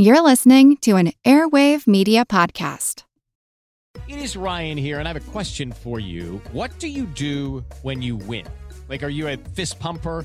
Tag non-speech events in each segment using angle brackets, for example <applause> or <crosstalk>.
You're listening to an Airwave Media Podcast. It is Ryan here, and I have a question for you. What do you do when you win? Like, are you a fist pumper?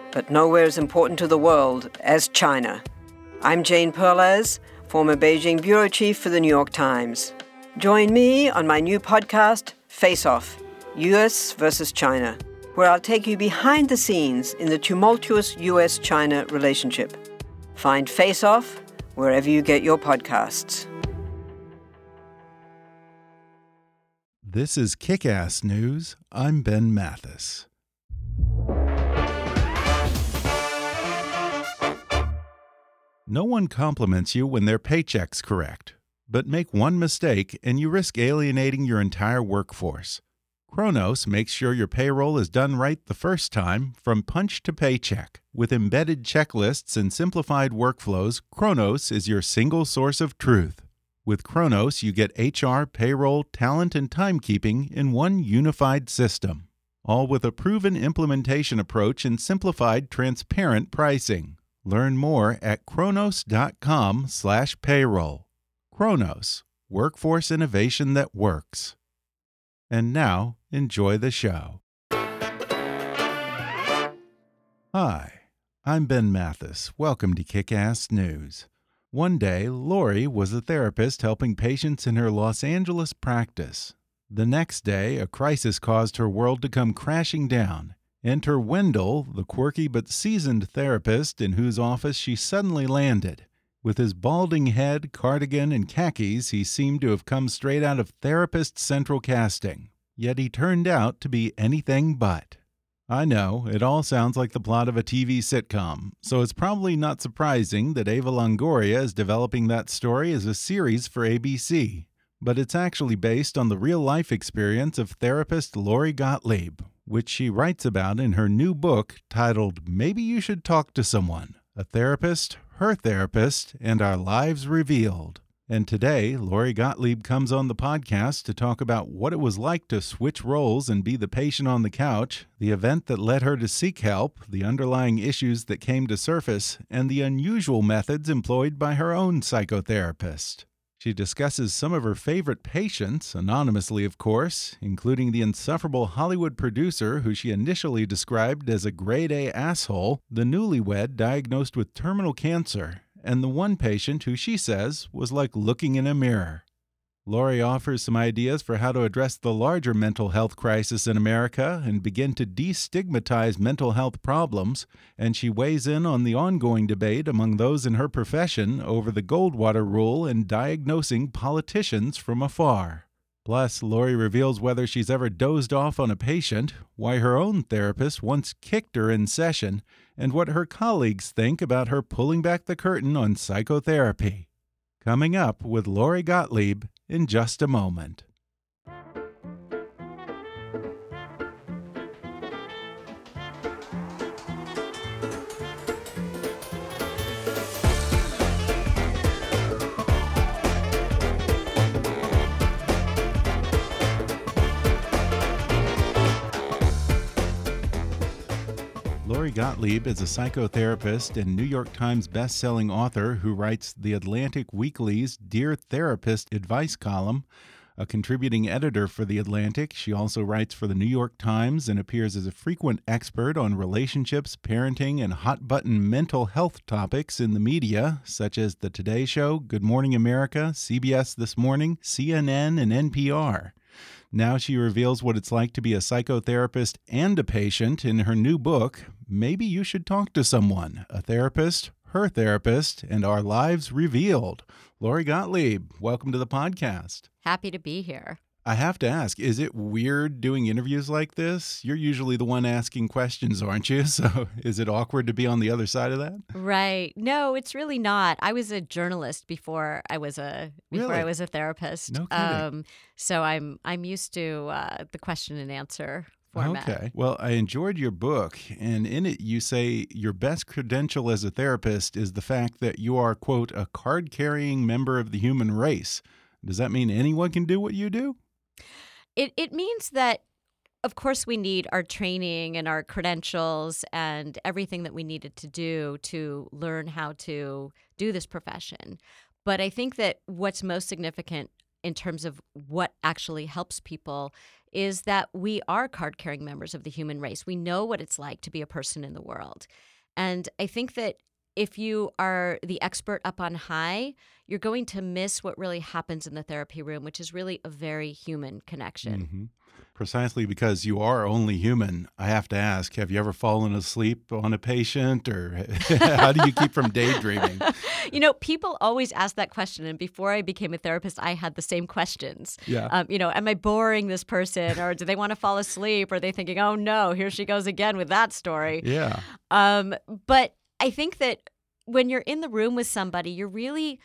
but nowhere as important to the world as China. I'm Jane Perlez, former Beijing bureau chief for the New York Times. Join me on my new podcast, Face Off US versus China, where I'll take you behind the scenes in the tumultuous US China relationship. Find Face Off wherever you get your podcasts. This is Kick Ass News. I'm Ben Mathis. No one compliments you when their paycheck's correct, but make one mistake and you risk alienating your entire workforce. Kronos makes sure your payroll is done right the first time, from punch to paycheck. With embedded checklists and simplified workflows, Kronos is your single source of truth. With Kronos, you get HR, payroll, talent, and timekeeping in one unified system, all with a proven implementation approach and simplified, transparent pricing. Learn more at kronos.com/payroll. Kronos, workforce innovation that works. And now, enjoy the show. Hi, I'm Ben Mathis. Welcome to Kick Ass News. One day, Lori was a therapist helping patients in her Los Angeles practice. The next day, a crisis caused her world to come crashing down. Enter Wendell, the quirky but seasoned therapist in whose office she suddenly landed. With his balding head, cardigan, and khakis, he seemed to have come straight out of Therapist Central Casting. Yet he turned out to be anything but. I know, it all sounds like the plot of a TV sitcom, so it's probably not surprising that Eva Longoria is developing that story as a series for ABC. But it's actually based on the real life experience of therapist Lori Gottlieb, which she writes about in her new book titled Maybe You Should Talk to Someone A Therapist, Her Therapist, and Our Lives Revealed. And today, Lori Gottlieb comes on the podcast to talk about what it was like to switch roles and be the patient on the couch, the event that led her to seek help, the underlying issues that came to surface, and the unusual methods employed by her own psychotherapist. She discusses some of her favorite patients, anonymously, of course, including the insufferable Hollywood producer who she initially described as a grade A asshole, the newlywed diagnosed with terminal cancer, and the one patient who she says was like looking in a mirror. Lori offers some ideas for how to address the larger mental health crisis in America and begin to destigmatize mental health problems, and she weighs in on the ongoing debate among those in her profession over the Goldwater rule and diagnosing politicians from afar. Plus, Lori reveals whether she's ever dozed off on a patient, why her own therapist once kicked her in session, and what her colleagues think about her pulling back the curtain on psychotherapy. Coming up with Lori Gottlieb in just a moment. Lori Gottlieb is a psychotherapist and New York Times bestselling author who writes The Atlantic Weekly's Dear Therapist advice column. A contributing editor for The Atlantic, she also writes for the New York Times and appears as a frequent expert on relationships, parenting, and hot button mental health topics in the media, such as The Today Show, Good Morning America, CBS This Morning, CNN, and NPR. Now she reveals what it's like to be a psychotherapist and a patient in her new book, Maybe You Should Talk to Someone, a therapist, her therapist, and our lives revealed. Lori Gottlieb, welcome to the podcast. Happy to be here. I have to ask, is it weird doing interviews like this? You're usually the one asking questions, aren't you? <laughs> So is it awkward to be on the other side of that? Right. No, it's really not. I was a journalist before I was a before Really? I was a therapist. No kidding. Um, so I'm I'm used to uh, the question and answer format. Okay. Well, I enjoyed your book, and in it you say your best credential as a therapist is the fact that you are, quote, a card carrying member of the human race. Does that mean anyone can do what you do? It it means that of course we need our training and our credentials and everything that we needed to do to learn how to do this profession. But I think that what's most significant in terms of what actually helps people is that we are card carrying members of the human race. We know what it's like to be a person in the world. And I think that if you are the expert up on high, you're going to miss what really happens in the therapy room, which is really a very human connection. Mhm. Precisely because you are only human, I have to ask have you ever fallen asleep on a patient, or <laughs> how do you keep from daydreaming? <laughs> you know, people always ask that question. And before I became a therapist, I had the same questions. Yeah. Um, you know, am I boring this person or do they want to fall asleep? Or are they thinking, oh no, here she goes again with that story? Yeah. Um, but I think that when you're in the room with somebody, you're really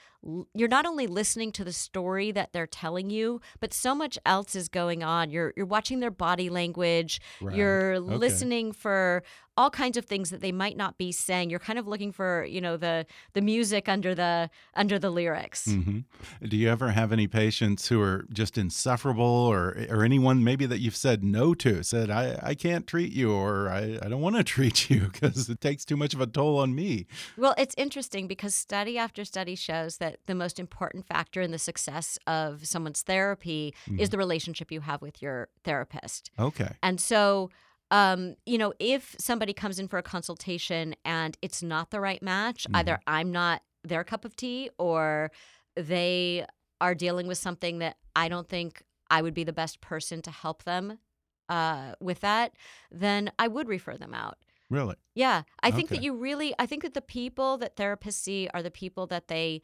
you're not only listening to the story that they're telling you, but so much else is going on. You're you're watching their body language. Right. You're Okay. listening for all kinds of things that they might not be saying. You're kind of looking for, you know, the the music under the under the lyrics. hmm Do you ever have any patients who are just insufferable, or or anyone maybe that you've said no to, said I I can't treat you, or I I don't want to <laughs> treat you because it takes too much of a toll on me. Well, it's interesting because study after study shows that the most important factor in the success of someone's therapy is the relationship you have with your therapist. Okay. And so, um, you know, if somebody comes in for a consultation and it's not the right match, either I'm not their cup of tea or they are dealing with something that I don't think I would be the best person to help them uh, with that, then I would refer them out. Really. Yeah, I think that you really, I think that the people that therapists see are the people that they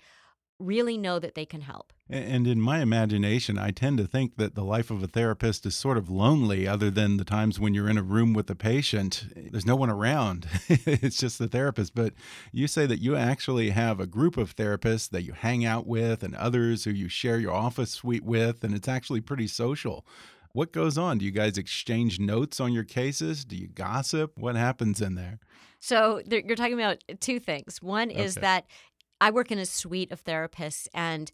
really know that they can help. And in my imagination, I tend to think that the life of a therapist is sort of lonely, other than the times when you're in a room with a patient. There's no one around, <laughs> it's just the therapist. But you say that you actually have a group of therapists that you hang out with and others who you share your office suite with, and it's actually pretty social. What goes on? Do you guys exchange notes on your cases? Do you gossip? What happens in there? So you're talking about two things. One is Okay. that I work in a suite of therapists and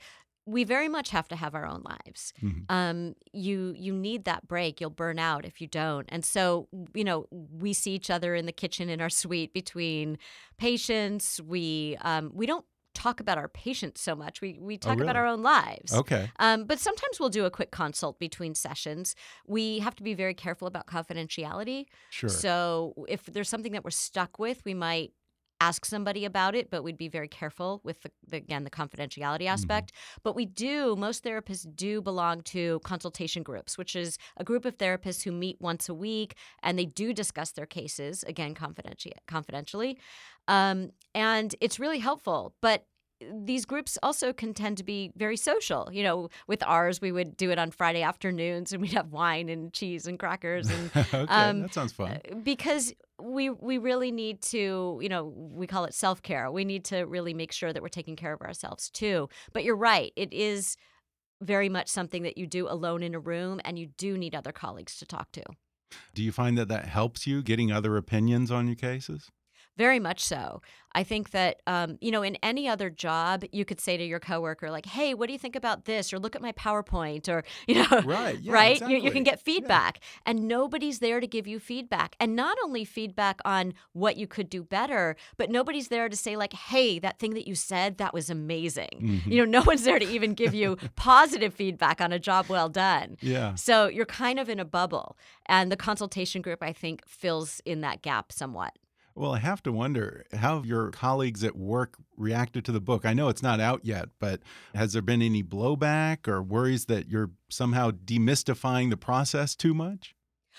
we very much have to have our own lives. Mhm. Um, you you need that break. You'll burn out if you don't. And so, you know, we see each other in the kitchen in our suite between patients. We um, we don't talk about our patients so much. We we talk about Oh, really? our own lives. Okay. Um, but sometimes we'll do a quick consult between sessions. We have to be very careful about confidentiality. Sure. So if there's something that we're stuck with, we might ask somebody about it, but we'd be very careful with the, the again the confidentiality aspect. But we do most therapists do belong to consultation groups, which is a group of therapists who meet once a week and they do discuss their cases again confidenti- confidentially, um, and it's really helpful. But these groups also can tend to be very social. You know, with ours, we would do it on Friday afternoons, and we'd have wine and cheese and crackers and <laughs> okay. um, that sounds fun. uh, because we we really need to you know we call it self-care we need to really make sure that we're taking care of ourselves too but you're right it is very much something that you do alone in a room and you do need other colleagues to talk to Do you find that that helps you getting other opinions on your cases? Very much so. I think that um, you know in any other job you could say to your coworker like hey what do you think about this? or look at my powerpoint or <laughs> you know Right, yeah, right? You, you can get Yeah. feedback and nobody's there to give you feedback. And not only feedback on what you could do better but nobody's there to say like hey that thing that you said that was amazing. Mm-hmm. you know no one's there to even give you <laughs> positive feedback on a job well done. Yeah. so you're kind of in a bubble and the consultation group i think fills in that gap somewhat Well, I have to wonder how have your colleagues at work reacted to the book. I know it's not out yet, but has there been any blowback or worries that you're somehow demystifying the process too much?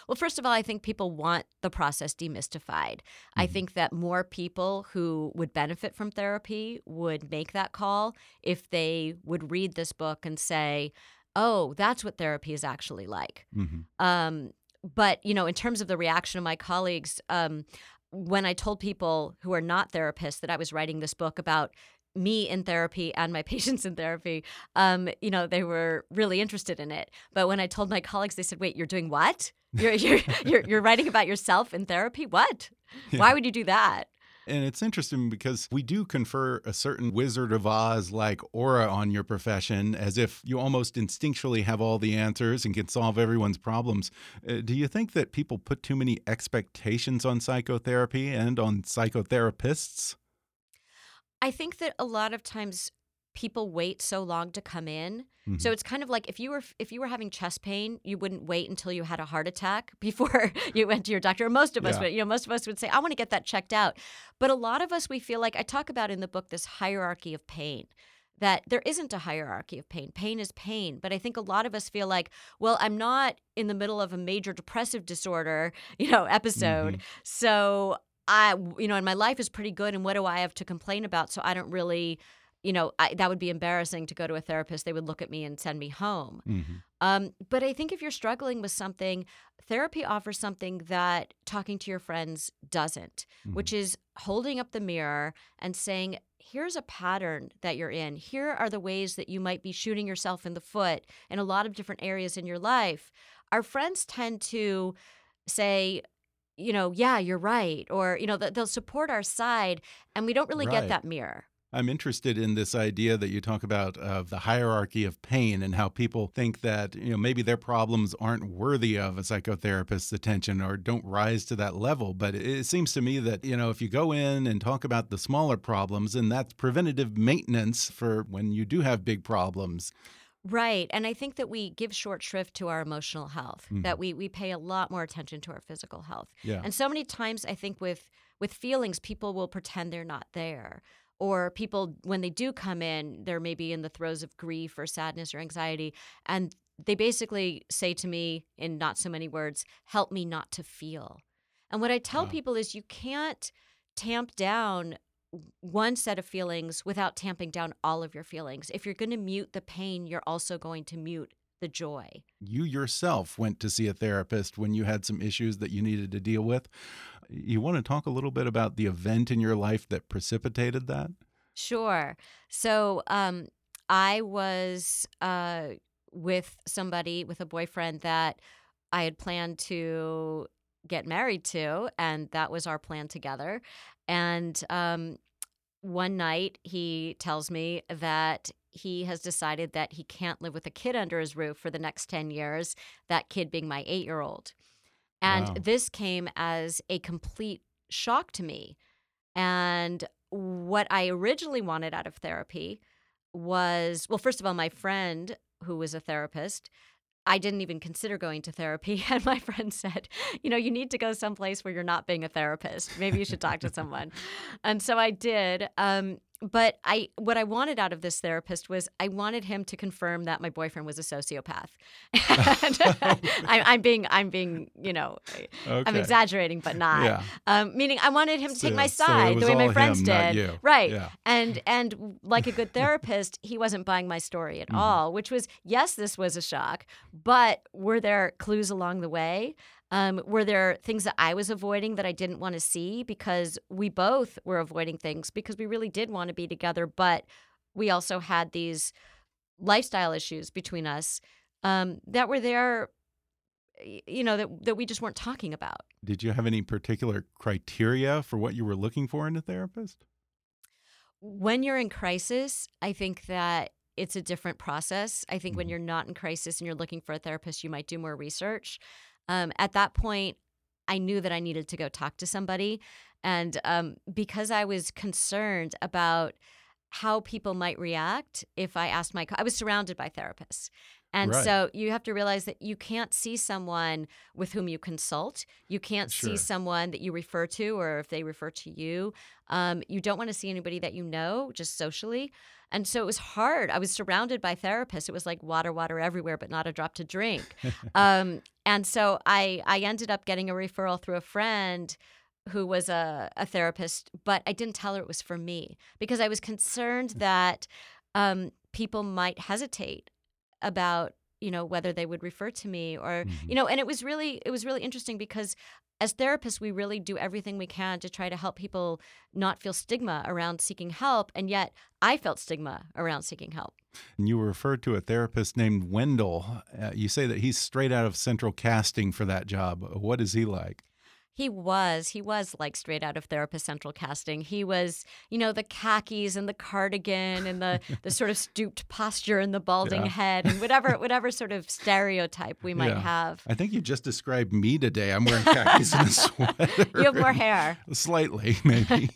Well, first of all, I think people want the process demystified. I think that more people who would benefit from therapy would make that call if they would read this book and say, oh, that's what therapy is actually like. hmm Um, but you know, in terms of the reaction of my colleagues, um, when I told people who are not therapists that I was writing this book about me in therapy and my <laughs> patients in therapy, um, you know, they were really interested in it. But when I told my colleagues, they said, "Wait, you're doing what? You're <laughs> you're you're, you're writing about yourself in therapy? What? <laughs> Why would you do that?" And it's interesting because we do confer a certain Wizard of Oz like aura on your profession, as if you almost instinctually have all the answers and can solve everyone's problems. Uh, do you think that people put too many expectations on psychotherapy and on psychotherapists? I think that a lot of times people wait so long to come in. Mhm. So it's kind of like if you were if you were having chest pain, you wouldn't wait until you had a heart attack <laughs> before you went to your doctor. Or most of us Yeah. would, you know, most of us would say, I want to get that checked out. But a lot of us we feel like I talk about in the book this hierarchy of pain. That there isn't a hierarchy of pain. Pain is pain. But I think a lot of us feel like, well, I'm not in the middle of a major depressive disorder, <laughs> you know, episode. So I, you know, and my life is pretty good. And what do I have to complain about? So I don't really, you know, I, that would be embarrassing to go to a therapist. They would look at me and send me home. Mhm. Um, but I think if you're struggling with something, therapy offers something that talking to your friends doesn't, which is holding up the mirror and saying, here's a pattern that you're in. Here are the ways that you might be shooting yourself in the foot in a lot of different areas in your life. Our friends tend to say, you know, yeah, you're right. Or, you know, they'll support our side and we don't really Right. get that mirror. I'm interested in this idea that you talk about of the hierarchy of pain and how people think that you know maybe their problems aren't worthy of a psychotherapist's attention or don't rise to that level. But it seems to me that you know if you go in and talk about the smaller problems, and that's preventative maintenance for when you do have big problems. Right. And I think that we give short shrift to our emotional health, mm-hmm. that we we pay a lot more attention to our physical health. Yeah. And so many times I think with with feelings people will pretend they're not there. Or people when they do come in, they're maybe in the throes of grief or sadness or anxiety and they basically say to me in not so many words, help me not to feel. And what I tell Wow. people is you can't tamp down one set of feelings without tamping down all of your feelings. If you're going to mute the pain, you're also going to mute the joy. you yourself went to see a therapist when you had some issues that you needed to deal with. You want to talk a little bit about the event in your life that precipitated that? Sure. So um, I was uh, with somebody, with a boyfriend that I had planned to get married to, and that was our plan together. And um, one night he tells me that he has decided that he can't live with a kid under his roof for the next 10 years, that kid being my eight year old. And Wow. this came as a complete shock to me. And what I originally wanted out of therapy was well, first of all, my friend who was a therapist, I didn't even consider going to therapy. <laughs> And my friend said, you know, you need to go someplace where you're not being a therapist. Maybe you should talk to someone. And so I did. Um, but I, what I wanted out of this therapist was I wanted him to confirm that my boyfriend was a sociopath. <laughs> <laughs> and I, I'm being, I'm being, you know, I'm exaggerating, but not. Yeah. Um, meaning I wanted him to take So- my side was the way my friends him, did. Right. Yeah. And and like a good <laughs> therapist, he wasn't buying my story Mm-hmm. at all, which was yes, this was a shock, but were there clues along the way? Um, were there things that I was avoiding that I didn't want to see because we both were avoiding things because we really did want to be together, but we also had these lifestyle issues between us um, that were there, you know, that that we just weren't talking about. Did you have any particular criteria for what you were looking for in a therapist? when you're in crisis, I think that it's a different process. I think when Mhm. you're not in crisis and you're looking for a therapist, you might do more research. Um, at that point, I knew that I needed to go talk to somebody. And um, because I was concerned about how people might react if I asked my, I was surrounded by therapists. And Right. so you have to realize that you can't see someone with whom you consult. You can't Sure. see someone that you refer to or if they refer to you. Um, you don't want to see anybody that you know just socially. And so it was hard. I was surrounded by therapists. It was like water, water everywhere, but not a drop to drink. <laughs> um, and so I, I ended up getting a referral through a friend who was a, a therapist, but I didn't tell her it was for me because I was concerned <laughs> that um, people might hesitate about you know whether they would refer to me or Mhm. you know and it was really it was really interesting because as therapists we really do everything we can to try to help people not feel stigma around seeking help and yet i felt stigma around seeking help And you referred to a therapist named Wendell. Uh, you say that he's straight out of central casting for that job. What is he like? He was. He was like straight out of Therapist Central casting. He was, you know, the khakis and the cardigan and the <laughs> the sort of stooped posture and the balding Yeah. head and whatever whatever sort of stereotype we might Yeah. have. I think you just described me today. I'm wearing khakis and a sweater. <laughs> You have more hair. <laughs> Slightly, maybe.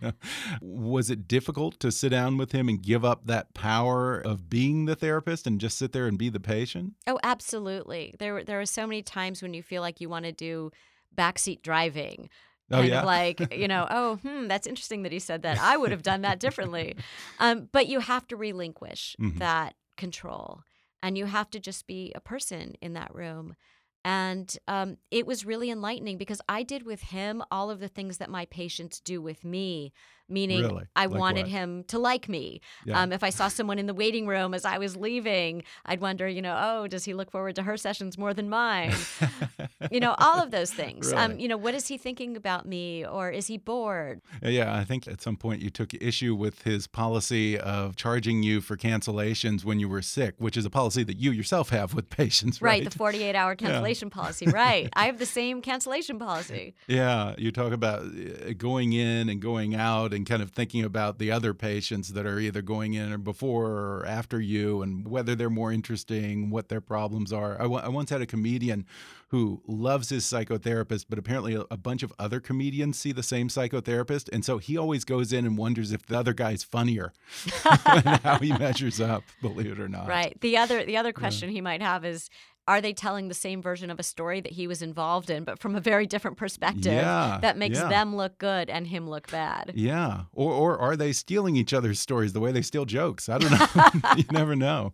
Yeah. Was it difficult to sit down with him and give up that power of being the therapist and just sit there and be the patient? Oh, absolutely. There were there are so many times when you feel like you want to do backseat driving. Oh, kind yeah? of like, <laughs> you know, oh, hmm, that's interesting that he said that. I would have done that differently. <laughs> Um, but you have to relinquish Mhm. that control and you have to just be a person in that room. And um, it was really enlightening because I did with him all of the things that my patients do with me, meaning Really? I Like wanted what? him to like me. Yeah. Um, if I saw someone in the waiting room as I was leaving, I'd wonder, you know, oh, does he look forward to her sessions more than mine? <laughs> you know, all of those things. Um, you know, what is he thinking about me, or is he bored? Yeah, I think at some point you took issue with his policy of charging you for cancellations when you were sick, which is a policy that you yourself have with patients, right? Right, the forty-eight hour <laughs> cancellation policy. Right, I have the same cancellation policy. <laughs> Yeah, you talk about uh, going in and going out and kind of thinking about the other patients that are either going in or before or after you and whether they're more interesting, what their problems are. I, I once had a comedian who loves his psychotherapist, but apparently a, a bunch of other comedians see the same psychotherapist. And so he always goes in and wonders if the other guy's funnier <laughs> and how he <laughs> measures up, believe it or not. Right. The other the other question he might have is are they telling the same version of a story that he was involved in but from a very different perspective Yeah, that makes yeah. them look good and him look bad? Yeah. Or or are they stealing each other's stories the way they steal jokes? I don't know. <laughs> you never know.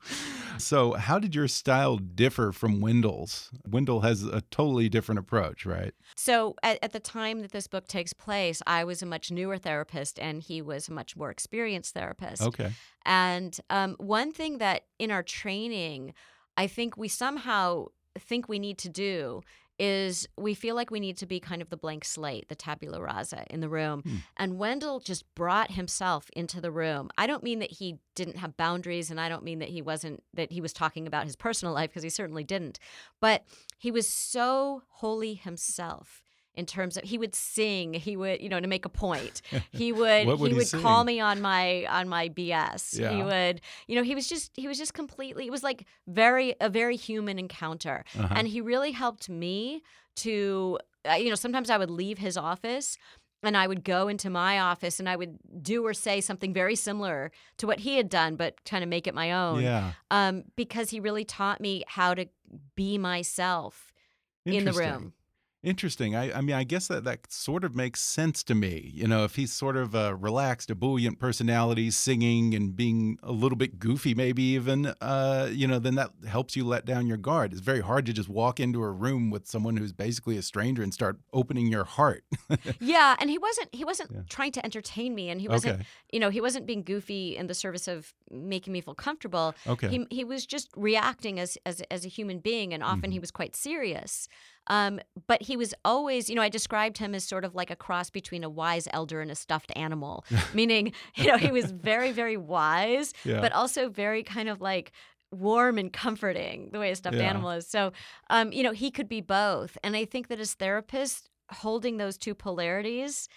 So, how did your style differ from Wendell's? Wendell has a totally different approach, right? So at, at the time that this book takes place, I was a much newer therapist and he was a much more experienced therapist. Okay. And um, one thing that in our training, I think we somehow think we need to do is we feel like we need to be kind of the blank slate, the tabula rasa in the room. Hmm. And Wendell just brought himself into the room. I don't mean that he didn't have boundaries and I don't mean that he wasn't that he was talking about his personal life because he certainly didn't. But he was so wholly himself in terms of he would sing, he would, you know, to make a point. He <laughs> would, would he he would call me on my on my BS. He would, you know, he was just he was just completely it was like very a very human encounter. Uh-huh. And he really helped me to uh, you know, sometimes I would leave his office and I would go into my office and I would do or say something very similar to what he had done, but kind of make it my own. Yeah. Um, because he really taught me how to be myself in the room. Interesting. I, I mean, I guess that that sort of makes sense to me. You know, if he's sort of a relaxed, ebullient personality, singing and being a little bit goofy, maybe even, uh, you know, then that helps you let down your guard. It's very hard to just walk into a room with someone who's basically a stranger and start opening your heart. <laughs> Yeah, and he wasn't he wasn't Yeah. trying to entertain me and he wasn't Okay. you know, he wasn't being goofy in the service of making me feel comfortable. Okay. He he was just reacting as as as a human being and often he Mm-hmm. was quite serious. Um, but he was always, you know, I described him as sort of like a cross between a wise elder and a stuffed animal, <laughs> meaning, you know, he was very, very wise, <laughs> Yeah. but also very kind of like warm and comforting the way a stuffed Yeah. animal is. So, um, you know, he could be both. And I think that as therapists, holding those two polarities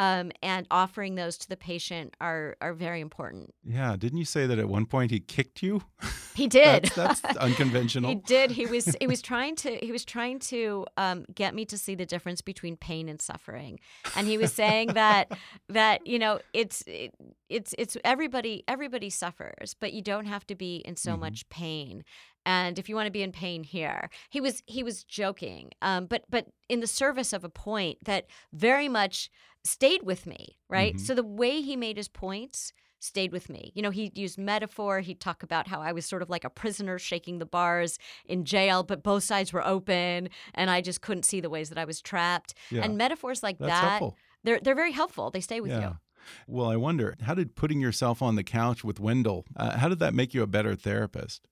um, and offering those to the patient are are very important. Yeah. Didn't you say that at one point he kicked you? <laughs> He did. That's, that's <laughs> unconventional. He did. He was. He was trying to. He was trying to um, get me to see the difference between pain and suffering, and he was saying <laughs> that that you know it's it, it's it's everybody everybody suffers, but you don't have to be in so Mhm. much pain. And if you want to be in pain here, he was he was joking, um, but but in the service of a point that very much stayed with me. Right. Mhm. So the way he made his points stayed with me. You know, he used metaphor. He'd talk about how I was sort of like a prisoner shaking the bars in jail, but both sides were open and I just couldn't see the ways that I was trapped. Yeah. And metaphors like That's that, helpful. they're they're very helpful. They stay with yeah. you. Well, I wonder, how did putting yourself on the couch with Wendell, uh, how did that make you a better therapist?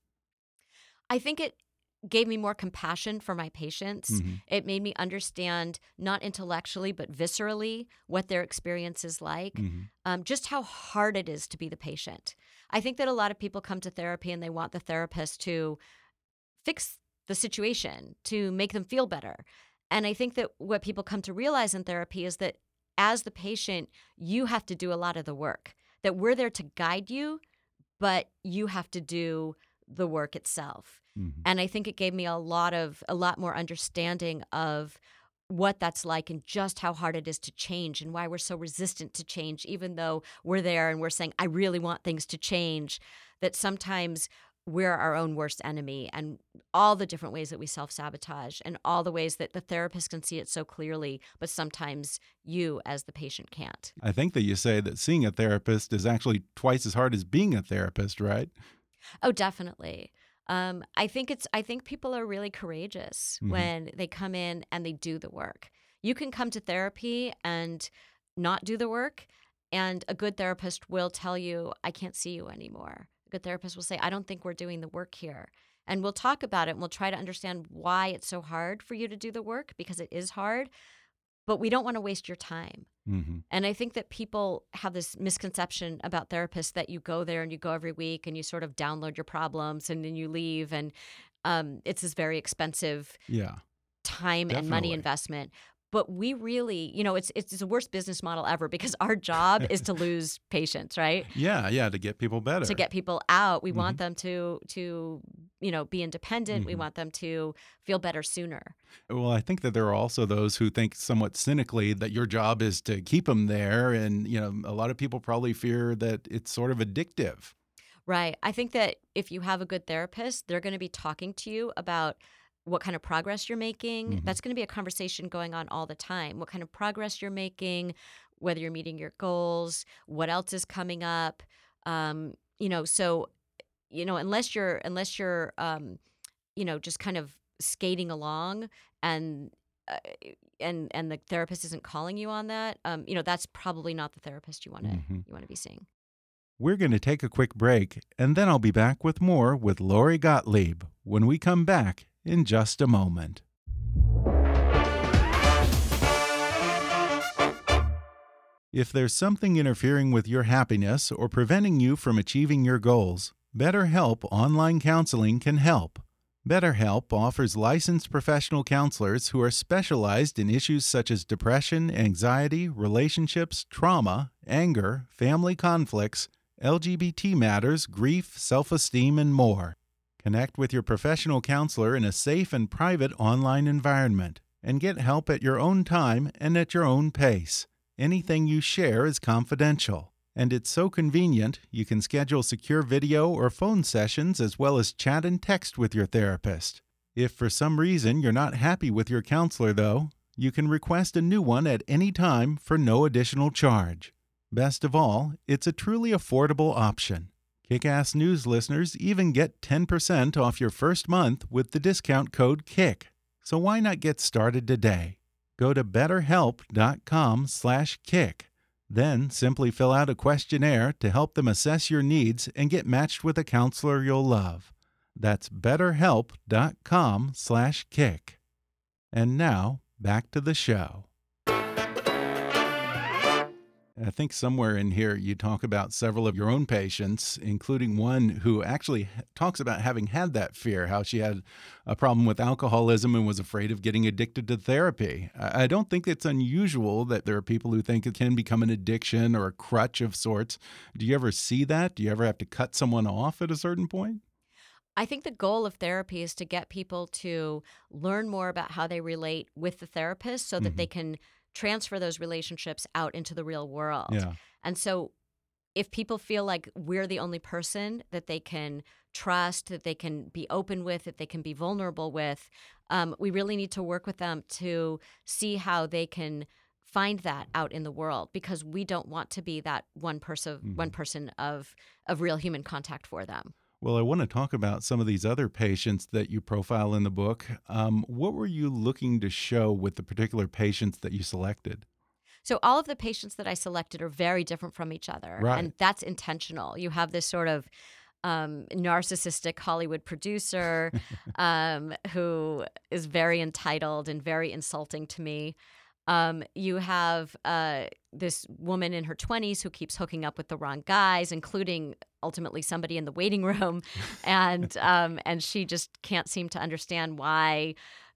I think it gave me more compassion for my patients. Mhm. It made me understand, not intellectually, but viscerally, what their experience is like, Mhm. um, just how hard it is to be the patient. I think that a lot of people come to therapy and they want the therapist to fix the situation, to make them feel better. And I think that what people come to realize in therapy is that as the patient, you have to do a lot of the work, that we're there to guide you, but you have to do the work itself. Mhm. And I think it gave me a lot of a lot more understanding of what that's like and just how hard it is to change and why we're so resistant to change even though we're there and we're saying I really want things to change that sometimes we're our own worst enemy and all the different ways that we self-sabotage and all the ways that the therapist can see it so clearly but sometimes you as the patient can't. I think that you say that seeing a therapist is actually twice as hard as being a therapist, right? Oh, definitely. Um, I think it's. I think people are really courageous Mhm. when they come in and they do the work. You can come to therapy and not do the work, and a good therapist will tell you, "I can't see you anymore." A good therapist will say, "I don't think we're doing the work here," and we'll talk about it. and We'll try to understand why it's so hard for you to do the work because it is hard, but we don't want to waste your time. hmm And I think that people have this misconception about therapists that you go there and you go every week and you sort of download your problems and then you leave and um, it's this very expensive Yeah. time and money investment. But we really, you know, it's it's the worst business model ever because our job is to lose <laughs> patients, right? Yeah, yeah, to get people better. To get people out, we Mm-hmm. want them to to you know be independent. We Mhm. want them to feel better sooner. Well, I think that there are also those who think somewhat cynically that your job is to keep them there. And, you know, a lot of people probably fear that it's sort of addictive. Right. I think that if you have a good therapist, they're going to be talking to you about what kind of progress you're making. Mhm. That's going to be a conversation going on all the time. What kind of progress you're making, whether you're meeting your goals, what else is coming up. Um, you know, so you know, unless you're unless you're um, you know, just kind of skating along and uh, and and the therapist isn't calling you on that, um, you know, that's probably not the therapist you want to Mhm. you want to be seeing. We're going to take a quick break, and then I'll be back with more with Lori Gottlieb when we come back in just a moment. If there's something interfering with your happiness or preventing you from achieving your goals, BetterHelp Online Counseling can help. BetterHelp offers licensed professional counselors who are specialized in issues such as depression, anxiety, relationships, trauma, anger, family conflicts, LGBT matters, grief, self esteem, and more. Connect with your professional counselor in a safe and private online environment and get help at your own time and at your own pace. Anything you share is confidential. And it's so convenient, you can schedule secure video or phone sessions as well as chat and text with your therapist. If for some reason you're not happy with your counselor, though, you can request a new one at any time for no additional charge. Best of all, it's a truly affordable option. Kick-Ass News listeners even get 10% off your first month with the discount code KICK. So why not get started today? Go to betterhelp.com/kick. Then simply fill out a questionnaire to help them assess your needs and get matched with a counselor you'll love. That's betterhelp.com/kick. And now, back to the show. I think somewhere in here you talk about several of your own patients, including one who actually talks about having had that fear, how she had a problem with alcoholism and was afraid of getting addicted to therapy. I don't think it's unusual that there are people who think it can become an addiction or a crutch of sorts. Do you ever see that? Do you ever have to cut someone off at a certain point? I think the goal of therapy is to get people to learn more about how they relate with the therapist so that they mm-hmm. can transfer those relationships out into the real world. Yeah. And so if people feel like we're the only person that they can trust, that they can be open with, that they can be vulnerable with, um, we really need to work with them to see how they can find that out in the world because we don't want to be that one person one person of of real human contact for them. Well, I want to talk about some of these other patients that you profile in the book. Um, what were you looking to show with the particular patients that you selected? So all of the patients that I selected are very different from each other, Right. and that's intentional. You have this sort of um, narcissistic Hollywood producer <laughs> um, who is very entitled and very insulting to me. Um, you have uh, this woman in her 20s who keeps hooking up with the wrong guys, including ultimately somebody in the waiting <laughs> room, and um, and she just can't seem to understand why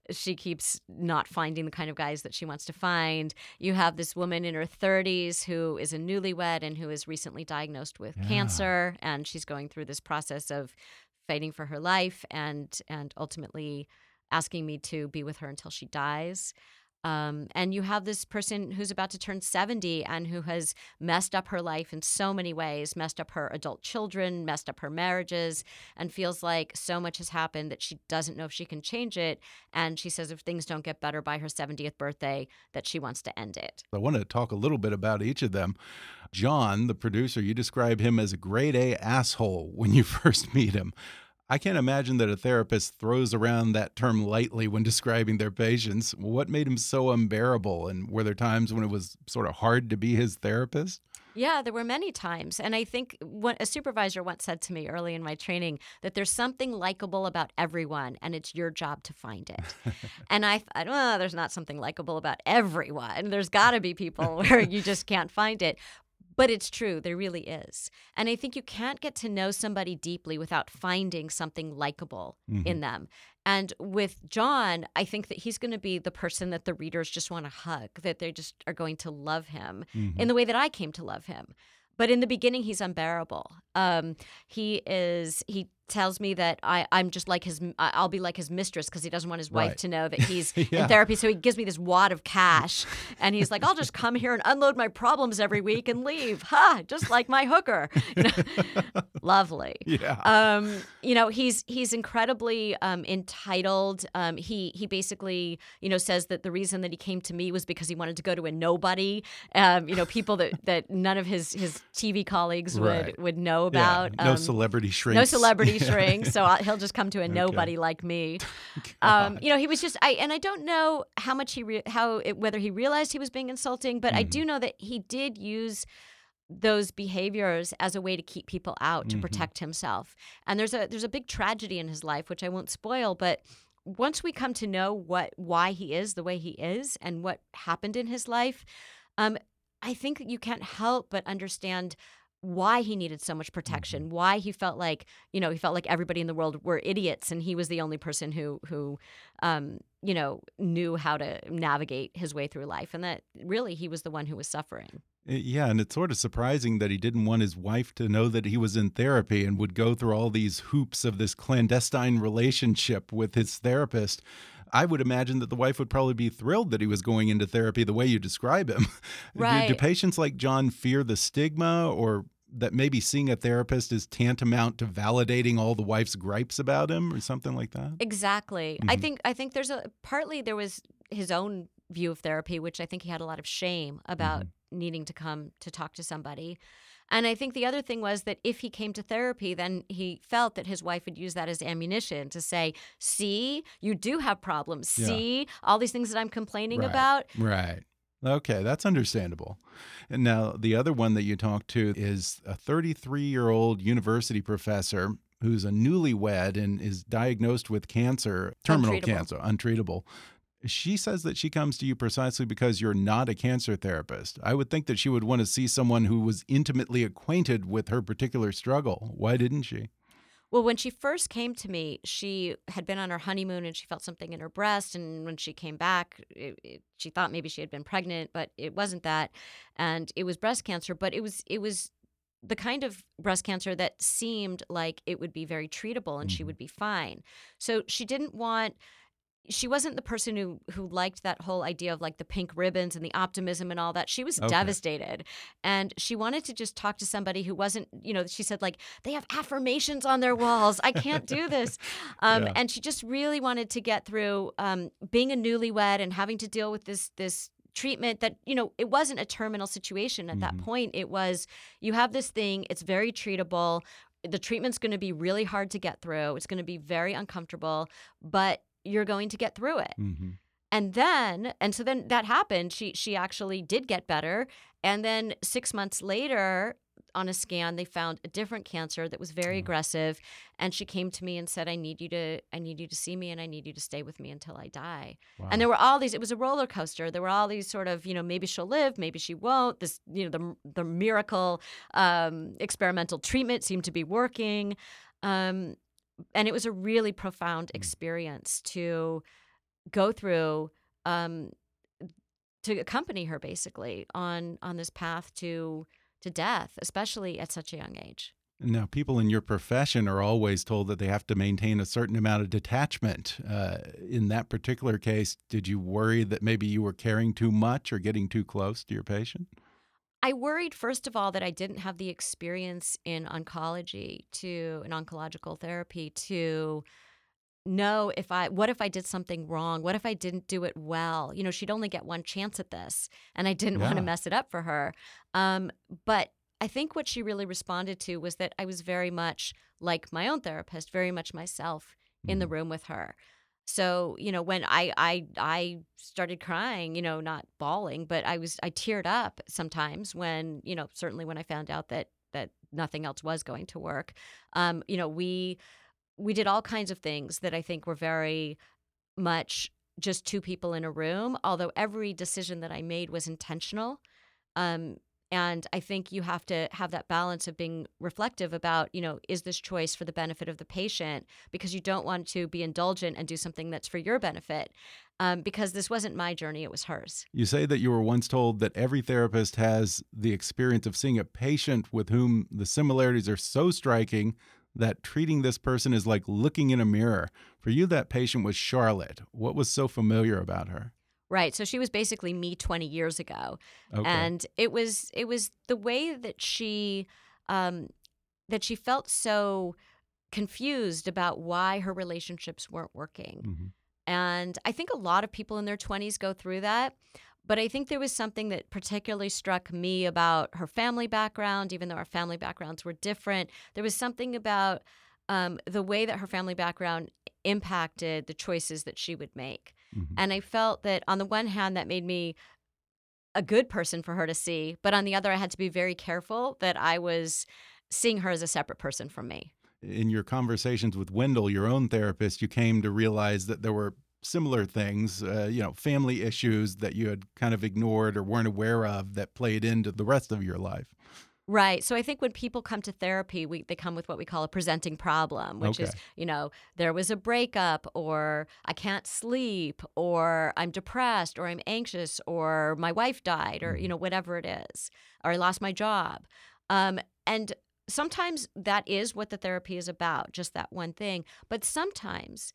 she keeps not finding the kind of guys that she wants to find. You have this woman in her 30s who is a newlywed and who is recently diagnosed with Yeah. cancer, and she's going through this process of fighting for her life and and ultimately asking me to be with her until she dies. Um, and you have this person who's about to turn 70 and who has messed up her life in so many ways, messed up her adult children, messed up her marriages, and feels like so much has happened that she doesn't know if she can change it. And she says if things don't get better by her 70th birthday, that she wants to end it. I want to talk a little bit about each of them. John, the producer, you describe him as a grade A asshole when you <laughs> first meet him. I can't imagine that a therapist throws around that term lightly when <laughs> describing their patients. What made him so unbearable? And were there times when it was sort of hard to be his therapist? Yeah, there were many times. And I think what a supervisor once said to me early in my training that there's something likable about everyone and it's your job to find it. <laughs> and I thought, oh, there's not something likable about everyone. There's got to be people <laughs> where you just can't find it. But it's true, there really is. And I think you can't get to know somebody deeply without finding something likable in them. And with John, I think that he's going to be the person that the readers just want to hug, that they just are going to love him in the way that I came to love him. But in the beginning, he's unbearable. Um, he is. He tells me that I, I'm just like his. I'll be like his mistress because he doesn't want his wife Right. to know that <laughs> he's Yeah. in therapy. So he gives me this wad of cash, <laughs> and he's like, "I'll just come here and unload my problems every week and leave." Ha! Just like my hooker. <laughs> You know? Lovely. Yeah. Um, you know, he's he's incredibly um, entitled. Um, he he basically, you know, says that the reason that he came to me was because he wanted to go to a nobody. Um, you know, people that that none of his his TV colleagues Right. would would know Yeah, about. no Um, celebrity shrinks. no celebrity shrink, so I, he'll just come to a nobody like me. <laughs> Um, you know, he was just I, and I don't know how much he re- how it, whether he realized he was being insulting, but I do know that he did use those behaviors as a way to keep people out to protect himself. And there's a there's a big tragedy in his life, which I won't spoil, but once we come to know what why he is the way he is and what happened in his life, um, I think you can't help but understand why he needed so much protection, why he felt like, you know, he felt like everybody in the world were idiots and he was the only person who who um, you know, knew how to navigate his way through life and that really he was the one who was suffering. Uh, Yeah, and it's sort of surprising that he didn't want his wife to know that he was in therapy and would go through all these hoops of this clandestine relationship with his therapist. I would imagine that the wife would probably be thrilled that he was going into therapy the way you describe him. <laughs> Do- Do, patients like John fear the stigma or that maybe seeing a therapist is tantamount to validating all the wife's gripes about him or something like that? Exactly. I mm-hmm. think I think there's a partly there was his own view of therapy, which I think he had a lot of shame about mm-hmm. needing to come to talk to somebody. And I think the other thing was that if he came to therapy, then he felt that his wife would use that as ammunition to say, "See, you do have problems. Yeah. See, all these things that I'm complaining Right. about." Right. Okay, that's understandable. And now the other one that you talked to is a 33 year old university professor who's a newlywed and is diagnosed with cancer, terminal Untreatable. cancer, untreatable. She says that she comes to you precisely because you're not a cancer therapist. I would think that she would want to see someone who was intimately acquainted with her particular struggle. Why didn't she? Well, when she first came to me, she had been on her honeymoon and she felt something in her breast. And when she came back, it, it, she thought maybe she had been pregnant, but it wasn't that, and it was breast cancer. But it was it was the kind of breast cancer that seemed like it would be very treatable and she mm-hmm. would be fine. So she didn't want she wasn't the person who who liked that whole idea of like the pink ribbons and the optimism and all that. She was Okay. devastated. And she wanted to just talk to somebody who wasn't, you know, she said like they have affirmations on their walls. I can't do this. <laughs> Um, Yeah. and she just really wanted to get through um, being a newlywed and having to deal with this this treatment that you know it wasn't a terminal situation at that point it was you have this thing it's very treatable the treatment's going to be really hard to get through it's going to be very uncomfortable but you're going to get through it. Mm-hmm. and then and so then that happened. She she actually did get better. And then 6 months later on a scan they found a different cancer that was very aggressive. And she came to me and said i need you to i need you to see me and i need you to stay with me until i die. Wow. and there were all these it was a roller coaster. There were all these sort of you know maybe she'll live maybe she won't. This you know the the miracle um, experimental treatment seemed to be working. Um, and it was a really profound experience to go through um, to accompany her basically on on this path to to death especially at such a young age Now, people in your profession are always told that they have to maintain a certain amount of detachment. Uh, in that particular case, did you worry that maybe you were caring too much or getting too close to your patient? I worried, first of all, that I didn't have the experience in oncology to in oncological therapy to know if I what if I did something wrong? What if I didn't do it well? You know, she'd only get one chance at this, and I didn't want to mess it up for her. Um, but I think what she really responded to was that I was very much like my own therapist, very much myself in the room with her. So, you know, when I I I started crying, you know, not bawling, but I was I teared up sometimes when, you know, certainly when I found out that that nothing else was going to work. Um, you know, we we did all kinds of things that I think were very much just two people in a room, although every decision that I made was intentional. Um, and I think you have to have that balance of being reflective about, you know, is this choice for the benefit of the patient? Because you don't want to be indulgent and do something that's for your benefit. Um, because this wasn't my journey, it was hers. You say that you were once told that every therapist has the experience of seeing a patient with whom the similarities are so striking that treating this person is like looking in a mirror. For you, that patient was Charlotte. What was so familiar about her? Right. So she was basically me 20 years ago. Okay. And it was it was the way that she um that she felt so confused about why her relationships weren't working. Mhm. And I think a lot of people in their 20s go through that. But I think there was something that particularly struck me about her family background, even though our family backgrounds were different. There was something about um, the way that her family background impacted the choices that she would make. Mhm. And I felt that on the one hand, that made me a good person for her to see. But on the other, I had to be very careful that I was seeing her as a separate person from me. in your conversations with Wendell, your own therapist, you came to realize that there were similar things, uh, you know, family issues that you had kind of ignored or weren't aware of that played into the rest of your life. Right. So I think when people come to therapy, we, they come with what we call a presenting problem, which is, you know, there was a breakup, or I can't sleep, or I'm depressed, or I'm anxious, or my wife died, or, you know, whatever it is, or I lost my job. Um, and sometimes that is what the therapy is about, just that one thing. But sometimes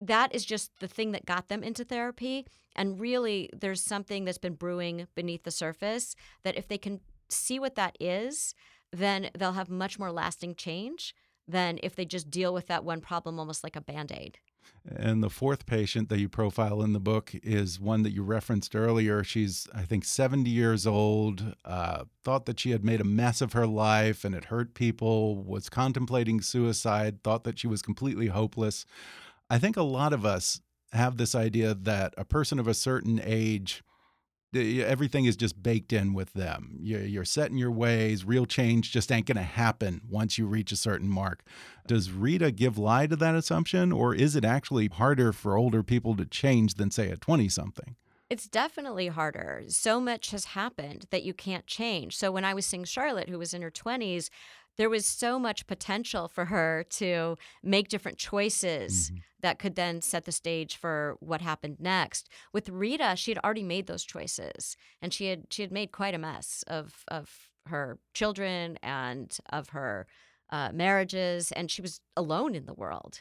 that is just the thing that got them into therapy. And really, there's something that's been brewing beneath the surface that if they can see what that is, then they'll have much more lasting change than if they just deal with that one problem almost like a band aid. And the fourth patient that you profile in the book is one that you referenced earlier. She's, I think, 70 years old, uh, thought that she had made a mess of her life and it hurt people, was contemplating suicide, thought that she was completely hopeless. I think a lot of us have this idea that a person of a certain age, everything is just baked in with them. You're, you're set in your ways. Real change just ain't going to happen once you reach a certain mark. Does Rita give lie to that assumption, or is it actually harder for older people to change than, say, a 20 something? It's definitely harder. So much has happened that you can't change. So when I was seeing Charlotte, who was in her 20s, there was so much potential for her to make different choices that could then set the stage for what happened next. With Rita, she had already made those choices and she had she had made quite a mess of of her children and of her uh, marriages and she was alone in the world.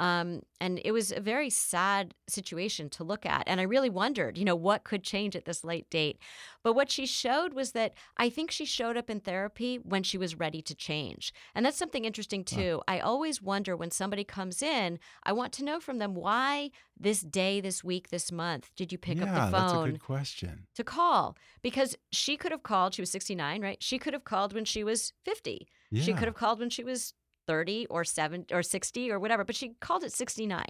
Um, and it was a very sad situation to look at. And I really wondered, you know, what could change at this late date. But what she showed was that I think she showed up in therapy when she was ready to change. And that's something interesting, too. I always wonder when somebody comes in, I want to know from them why this day, this week, this month did you pick yeah, up the that's a phone? good question. to call because she could have called. She was 69, right? She could have called when she was 50. She could have called when she was 30 or 7 or 60 or whatever, but she called it 69.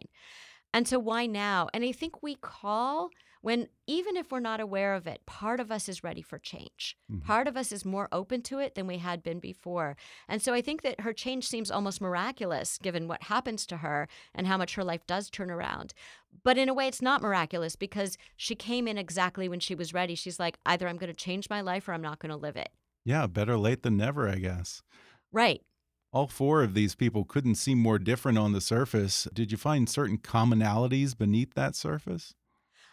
And so why now? And I think we call when even if we're not aware of it, part of us is ready for change. Mhm. Part of us is more open to it than we had been before. And so I think that her change seems almost miraculous given what happens to her and how much her life does turn around. But in a way, it's not miraculous because she came in exactly when she was ready. She's like, either I'm going to change my life or I'm not going to live it. Yeah, better late than never, I guess. Right. All four of these people couldn't seem more different on the surface. Did you find certain commonalities beneath that surface?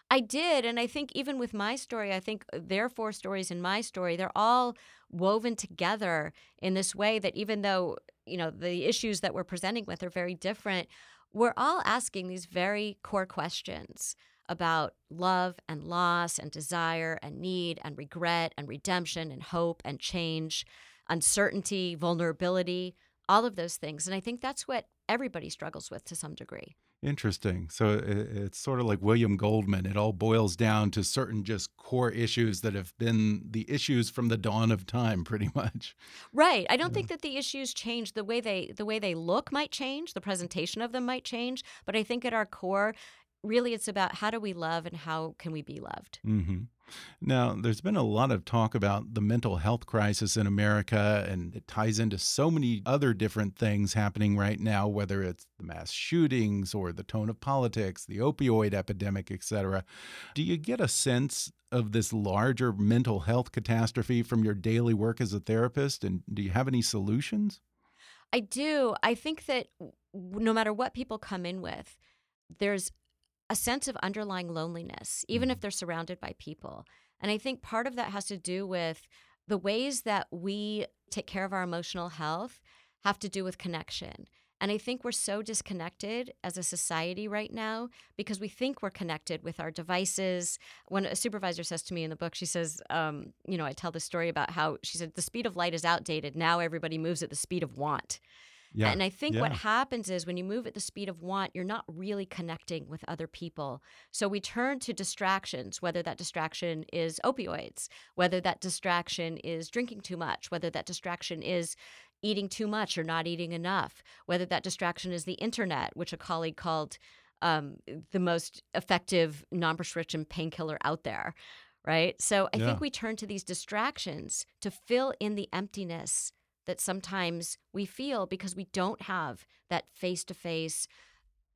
I did. And I think even with my story, I think uh, their four stories and my story, they're all woven together in this way that even though, you know, the issues that we're presenting with are very different, we're all asking these very core questions about love and loss and desire and need and regret and redemption and hope and change, uncertainty, vulnerability, all of those things. And I think that's what everybody struggles with to some degree. Interesting. So it's sort of like William Goldman. It all boils down to certain just core issues that have been the issues from the dawn of time, pretty <laughs> much. Right. I don't think that the issues change the way they the way they look might change, the presentation of them might change, but I think at our core really it's about how do we love and how can we be loved. hmm Now, there's been a lot of talk about the mental health crisis in America, and it ties into so many other different things happening right now, whether it's the mass shootings or the tone of politics, the opioid epidemic, et cetera. Do you get a sense of this larger mental health catastrophe from your daily work as a therapist? And do you have any solutions? I do. I think that no matter what people come in with, there's a sense of underlying loneliness, even if they're surrounded by people. And I think part of that has to do with the ways that we take care of our emotional health have to do with connection. And I think we're so disconnected as a society right now because we think we're connected with our devices. When a supervisor says to me in the book, she says, um, you know, I tell the story about how she said the speed of light is outdated. Now everybody moves at the speed of want. Yeah. And I think what happens is when you move at the speed of want, you're not really connecting with other people. So we turn to distractions, whether that distraction is opioids, whether that distraction is drinking too much, whether that distraction is eating too much or not eating enough, whether that distraction is the internet, which a colleague called um, the most effective non prescription painkiller out there. Right. So I Yeah. think we turn to these distractions to fill in the emptiness that sometimes we feel because we don't have that face to face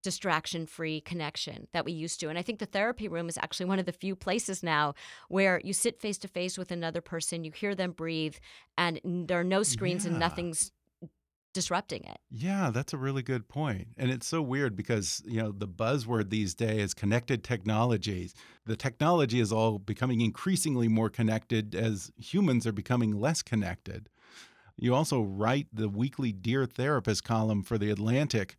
distraction free connection that we used to. And I think the therapy room is actually one of the few places now where you sit face to face with another person, you hear them breathe, and there are no screens and nothing's disrupting it. Yeah, that's a really good point. And it's so weird because, you know, the buzzword these days is connected technologies. The technology is all becoming increasingly more connected as humans are becoming less connected. You also write the weekly Dear Therapist column for The Atlantic.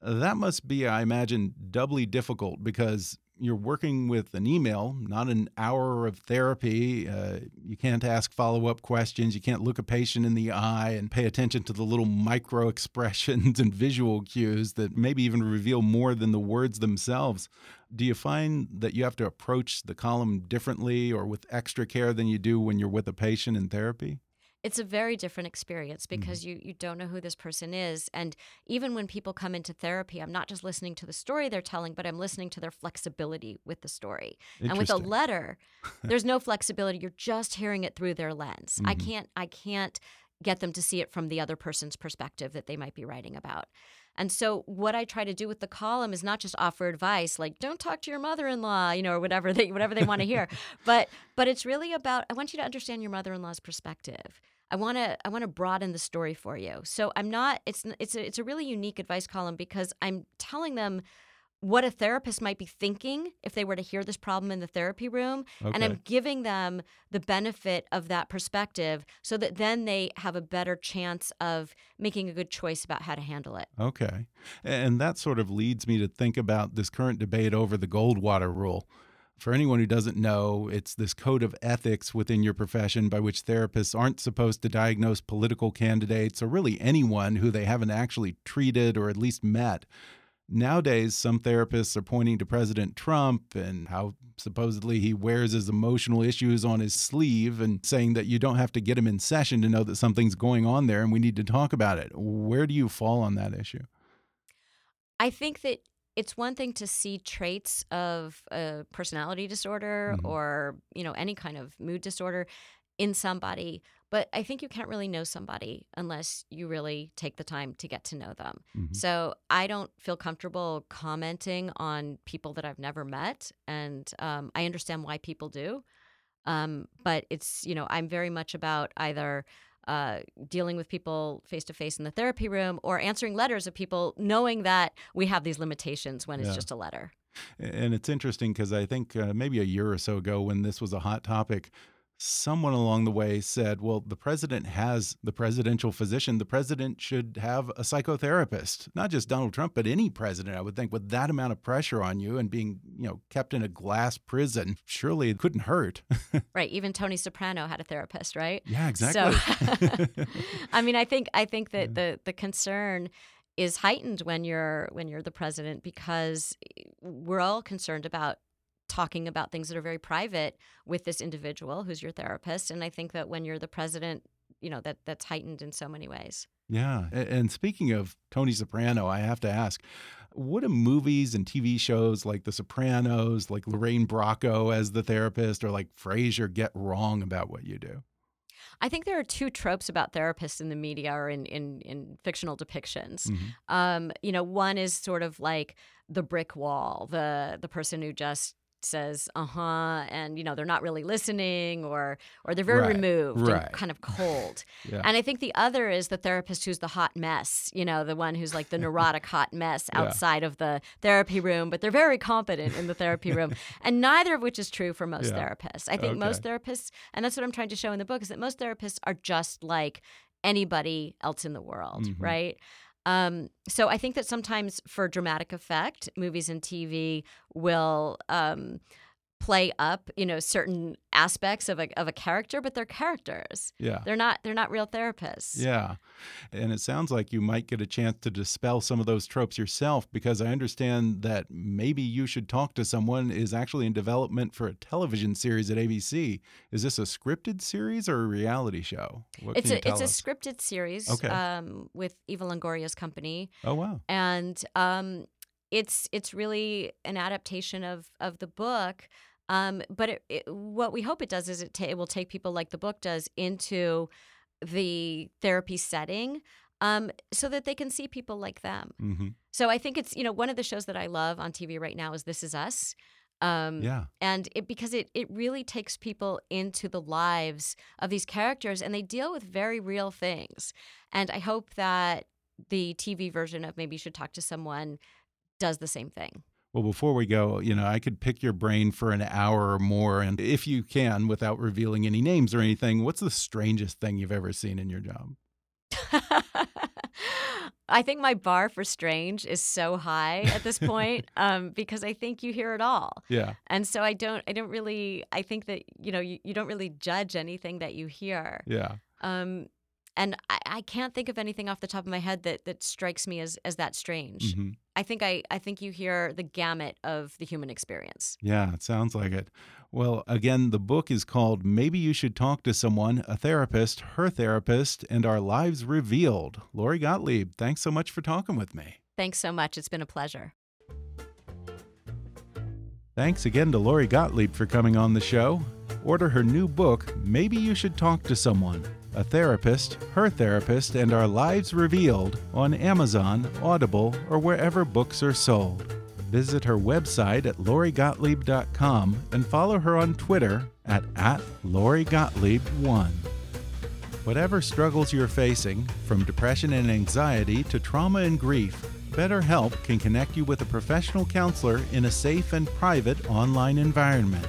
That must be, I imagine, doubly difficult because you're working with an email, not an hour of therapy. Uh, you can't ask follow up questions. You can't look a patient in the eye and pay attention to the little micro <laughs> expressions and visual cues that maybe even reveal more than the words themselves. Do you find that you have to approach the column differently or with extra care than you do when you're with a patient in therapy? It's a very different experience because you you don't know who this person is. And even when people come into therapy i'm not just listening to the story they're telling but i'm listening to their flexibility with the story. And with a letter <laughs> there's no flexibility. You're just hearing it through their lens. I Mhm. can't i can't get them to see it from the other person's perspective that they might be writing about and so what I try to do with the column is not just offer advice like don't talk to your mother-in-law, you know, or whatever they whatever they want to hear. <laughs> but but it's really about I want you to understand your mother-in-law's perspective. I want to I want to broaden the story for you. So I'm not it's it's a, it's a really unique advice column because I'm telling them what a therapist might be thinking if they were to hear this problem in the therapy room and I'm giving them the benefit of that perspective so that then they have a better chance of making a good choice about how to handle it. Okay. And that sort of leads me to think about this current debate over the Goldwater rule. For anyone who doesn't know, it's this code of ethics within your profession by which therapists aren't supposed to diagnose political candidates or really anyone who they haven't actually treated or at least met. Nowadays, some therapists are pointing to President Trump and how supposedly he wears his emotional issues on his sleeve and saying that you don't have to get him in session to know that something's going on there and we need to talk about it. Where do you fall on that issue? I think that it's one thing to see traits of a personality disorder Mhm. or you know any kind of mood disorder in somebody but i think you can't really know somebody unless you really take the time to get to know them Mhm. so i don't feel comfortable commenting on people that i've never met and um, i understand why people do um, but it's you know i'm very much about either uh, dealing with people face to face in the therapy room or answering letters of people knowing that we have these limitations when it's Yeah. just a letter And it's interesting because I think uh, maybe a year or so ago, when this was a hot topic, someone along the way said, Well, the president has the presidential physician. The president should have a psychotherapist. Not just Donald Trump, but any president, I would think, with that amount of pressure on you and being, you know, kept in a glass prison, surely it couldn't hurt. <laughs> right even tony soprano had a therapist right yeah, exactly. So, <laughs> <laughs> I mean, I think I think that the the concern is heightened when you're when you're the president because we're all concerned about talking about things that are very private with this individual who's your therapist, and I think that when you're the president, you know that that's heightened in so many ways. Yeah. And speaking of Tony Soprano, I have to ask, what do movies and TV shows like The Sopranos, like Lorraine Bracco as the therapist, or like Frasier get wrong about what you do? I think there are two tropes about therapists in the media or in in, in fictional depictions. Mhm. Um, you know, one is sort of like the brick wall, the the person who just says uh-huh and you know they're not really listening or or they're very Right, removed right. and kind of <laughs> cold Yeah. and i think the other is the therapist who's the hot mess you know the one who's like the neurotic hot mess <laughs> Yeah. outside of the therapy room but they're very competent in the therapy room <laughs> and neither of which is true for most Yeah. therapists i think most therapists and that's what i'm trying to show in the book is that most therapists are just like anybody else in the world Mhm. right um, so I think that sometimes for dramatic effect, movies and TV will um, play up, you know, certain aspects of a of a character, but they're characters. yeah. They're not they're not real therapists. Yeah. And it sounds like you might get a chance to dispel some of those tropes yourself because I understand that maybe you should talk to someone is actually in development for a television series at ABC. Is this a scripted series or a reality show? What It's can a you tell it's a scripted series Okay. um, with Eva Longoria's company, Oh wow. and um, it's it's really an adaptation of of the book. Um, but it, it, what we hope it does is it, ta- it will take people like the book does into the therapy setting, um, so that they can see people like them. hmm So I think it's you know one of the shows that I love on TV right now is This Is Us. Um, Yeah. and it because it it really takes people into the lives of these characters and they deal with very real things and i hope that the tv version of maybe you should talk to someone does the same thing Well, before we go, you know, I could pick your brain for an hour or more. And if you can, without revealing any names or anything, what's the strangest thing you've ever seen in your job? <laughs> I think my bar for strange is so high at this point <laughs> um, because I think you hear it all. Yeah. And so I don't I don't really I think that you know you, you don't really judge anything that you hear. Yeah. Um, and I, I can't think of anything off the top of my head that that strikes me as as that strange. hmm I think I I think you hear the gamut of the human experience. Yeah, it sounds like it. Well, again, the book is called Maybe You Should Talk to Someone, a Therapist, Her Therapist, and Our Lives Revealed. Lori Gottlieb, thanks so much for talking with me. Thanks so much. It's been a pleasure. Thanks again to Lori Gottlieb for coming on the show. Order her new book, Maybe You Should Talk to Someone, a Therapist, Her Therapist, and Our Lives Revealed on Amazon, Audible, or wherever books are sold. Visit her website at lorigottlieb.com and follow her on Twitter at, at lorigottlieb1. Whatever struggles you're facing, from depression and anxiety to trauma and grief, BetterHelp can connect you with a professional counselor in a safe and private online environment.